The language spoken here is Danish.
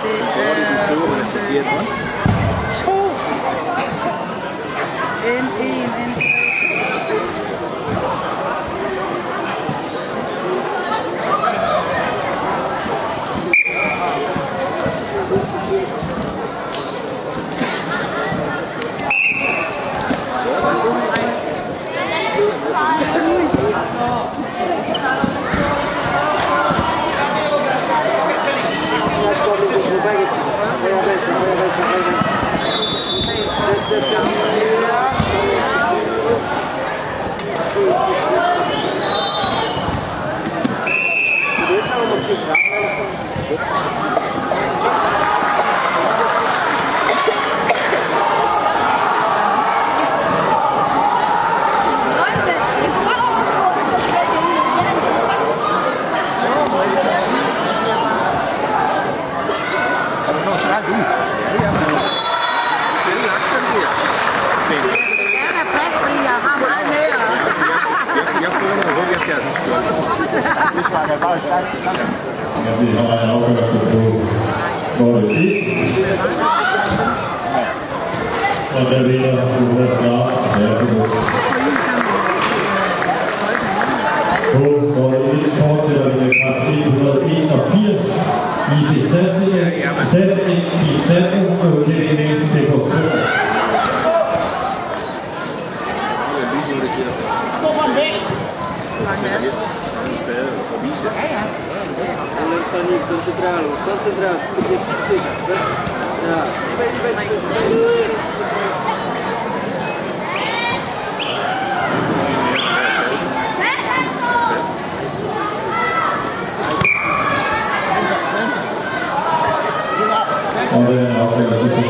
favor y disculpen que se. Gerne have plads, fordi jeg har meget mere. Jeg får noget hul, jeg skal have den Det snakker jeg bare sagt. Ja, vi har en afgørelse på Norge 10. Og der vinder Jonas Lars Herregård. På Norge 1 fortsætter vi med kamp 181 i det voor Van Beek. Ja, ja. Kan niet concentreren, concentreren. Ja. Alweer een aflevering.